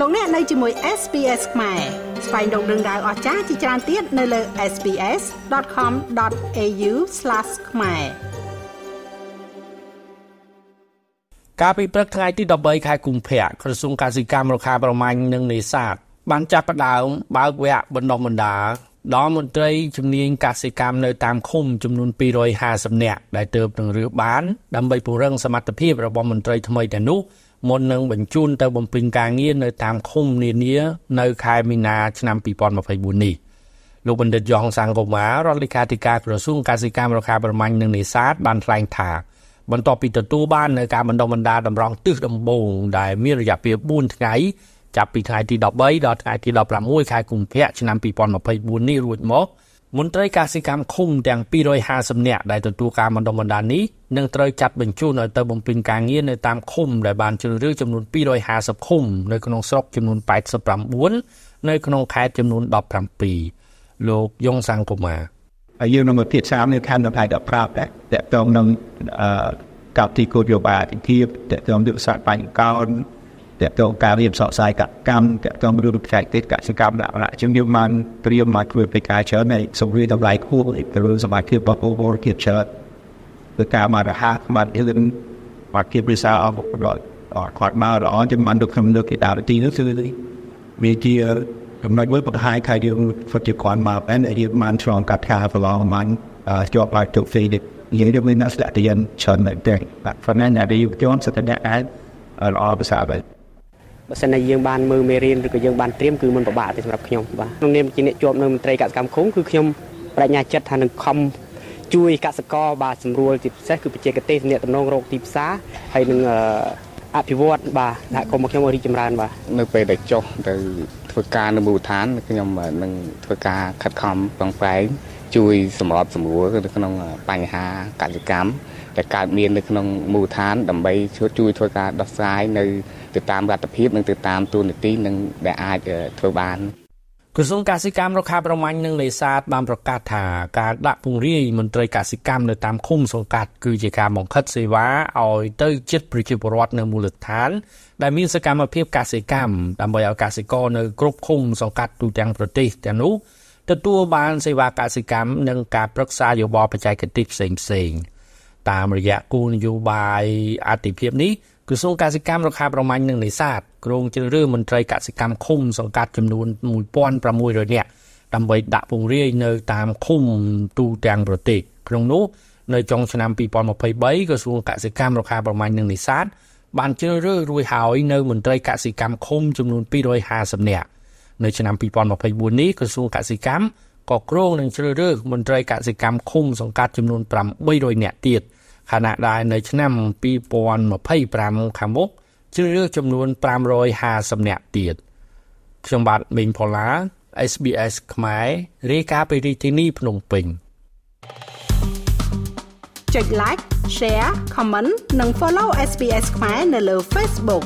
លោកអ្នកនៅជាមួយ SPS ខ្មែរស្វែងរកដឹងដៅអស្ចារ្យជាច្រើនទៀតនៅលើ SPS.com.au/ ខ្មែរកាលពីព្រឹកថ្ងៃទី13ខែកុម្ភៈក្រសួងកសិកម្មរុក្ខាប្រមាញ់និងនេសាទបានចាប់ផ្ដើមបើកវគ្គបណ្ដុះបណ្ដាល ដល់មន្ត្រីជំនាញកសិកម្មនៅតាមឃុំចំនួន250នាក់ដែលទើបនឹងរើសបានដើម្បីពង្រឹងសមត្ថភាពរបស់មន្ត្រីថ្មីទាំងនោះមុននឹងបញ្ជូនទៅបំពេញការងារនៅតាមឃុំនានានៅខែមីនាឆ្នាំ2024នេះលោកបណ្ឌិតយ៉ងសង្គមារដ្ឋលេខាធិការក្រសួងកសិកម្មរុក្ខាប្រមាញ់និងនេសាទបានថ្លែងថាបន្ទាប់ពីទទួលបាននៅការបណ្ដុះបណ្ដាលតម្រង់ទិសដំបូងដែលមានរយៈពេល4ថ្ងៃ ចាប់ពីថ្ងៃទី13ដល់ថ្ងៃទី16ខែកុម្ភៈឆ្នាំ2024នេះរួចមកមន្ត្រីកសិកម្មឃុំទាំង250នាក់ដែលទទួលការបណ្ដុះបណ្ដាលនេះនឹងត្រូវចាត់បញ្ជូនឲ្យទៅបំពេញការងារនៅតាមឃុំដែលបានជ្រើសរើសចំនួន250ឃុំនៅក្នុងស្រុកចំនួន89នៅក្នុងខេត្តចំនួន17លោកយងសង្គមាហើយយើងនឹងមកទៀតសាមនៅខណ្ឌដល់ដល់ប្រាប់តែតកតងនឹងអឺកោតទីគោលយោបល់អធិភាពតកតងយុទ្ធសាស្ត្របញ្ញកោន តកតងការរៀបសកស្ាយកកម្មតកតងរឿងបច្ចេកទេសកសិកម្មដាក់ដាក់ជាងយើងបានត្រៀមមកធ្វើពីការច្រើននៃសម្ភារតម្លៃខ្ពស់ទៅលើសមាជិករបស់ពលរដ្ឋជាច្រើនគឺការមករហ័សបានហិលមកគៀបរិសាអបគាត់គាត់មកល្អជាមិនទៅខ្ញុំលើកគេដល់ទីនោះគឺវាជាចំណុចមួយបង្ហាញថាយើងហ្វឹកជាគាត់មកតែយើងបានឆ្លងកាត់ការប្រឡងបានជាប់ lại ទុកហ្វេនេះយើងយើងមានអ្នកស្ដាប់ទៅយ៉ាងច្រើនតែតែបាទ financial ដែលយើងជន់សិតតែអាចល្អភាសាបែប បើសិនជាយើងបានមើលមេរៀនឬក៏យើងបានត្រៀមគឺមិនពិបាកទេសម្រាប់ខ្ញុំបាទក្នុងនាមជាអ្នកជាប់នៅមន្ត្រីកសិកម្មឃុំគឺខ្ញុំបញ្ញាចិត្តថានឹងខំជួយកសិករបាទសម្រួលជាពិសេសគឺបច្ចេកទេសអ្នកតំណងរោគទីផ្សារហើយនឹងអភិវឌ្ឍបាទសហគមន៍របស់ខ្ញុំរីកចម្រើនបាទនៅពេលដែលចុះទៅធ្វើការនៅមូលដ្ឋានខ្ញុំនឹងធ្វើការខិតខំប្រឹងប្រែងជួយសម្របសម្រួលនៅក្នុងបញ្ហាកសិកម្ម ដែលកើតមាននៅក្នុងមូលដ្ឋានដើម្បីជួយធ្វើការដោះស្រាយនៅទៅតាមរដ្ឋភាពនិងទៅតាមទូនាទីនិងដែលអាចធ្វើបានក្រសួងកសិកម្មរុក្ខាប្រមាញ់និងនេសាទបានប្រកាសថាការដាក់ពង្រាយមន្ត្រីកសិកម្មនៅតាមឃុំសង្កាត់គឺជាការបង្ខិតសេវាឲ្យទៅជិតប្រជាពលរដ្ឋនៅមូលដ្ឋាន ដែលមានសកម្មភាពកសិកម្មដើម្បីឲ្យកសិករនៅគ្រប់ឃុំសង្កាត់ទូទាំងប្រទេសទាំងនោះទទួលបានសេវាកសិកម្មនិងការប្រឹក្សាយោបល់បច្ចេកទេសផ្សេងៗ តាមរយៈគោលនយោបាយអតិភិបនេះក្រសួងកសិកម្មរុក្ខាប្រមាញ់និងនេសាទគ្រោងជ្រើសរើសមន្ត្រីកសិកម្មឃុំសង្កាត់ចំនួន1600នាក់ដើម្បីដាក់ពង្រាយនៅតាមឃុំទូទាំងប្រទេសក្នុងនោះនៅចុងឆ្នាំ2023ក្រសួងកសិកម្មរុក្ខាប្រមាញ់និងនេសាទបានជ្រើសរើសរួចហើយនៅមន្ត្រីកសិកម្មឃុំចំនួន250នាក់នៅឆ្នាំ2024នេះក្រសួងកសិកម្មក៏គ្រោងនឹងជ្រើសរើសមន្ត្រីកសិកម្មឃុំសង្កាត់ចំនួន800នាក់ទៀត។ ខណៈដែលនៅឆ្នាំ2025ខាងមុខជ្រើសរើសចំនួន550នាក់ទៀតខ្ញុំបាទមេងផល្លា SBS ខ្មែររាយការណ៍ពីរាជធានីភ្នំពេញចុច like share comment និង follow SBS ខ្មែរនៅលើ Facebook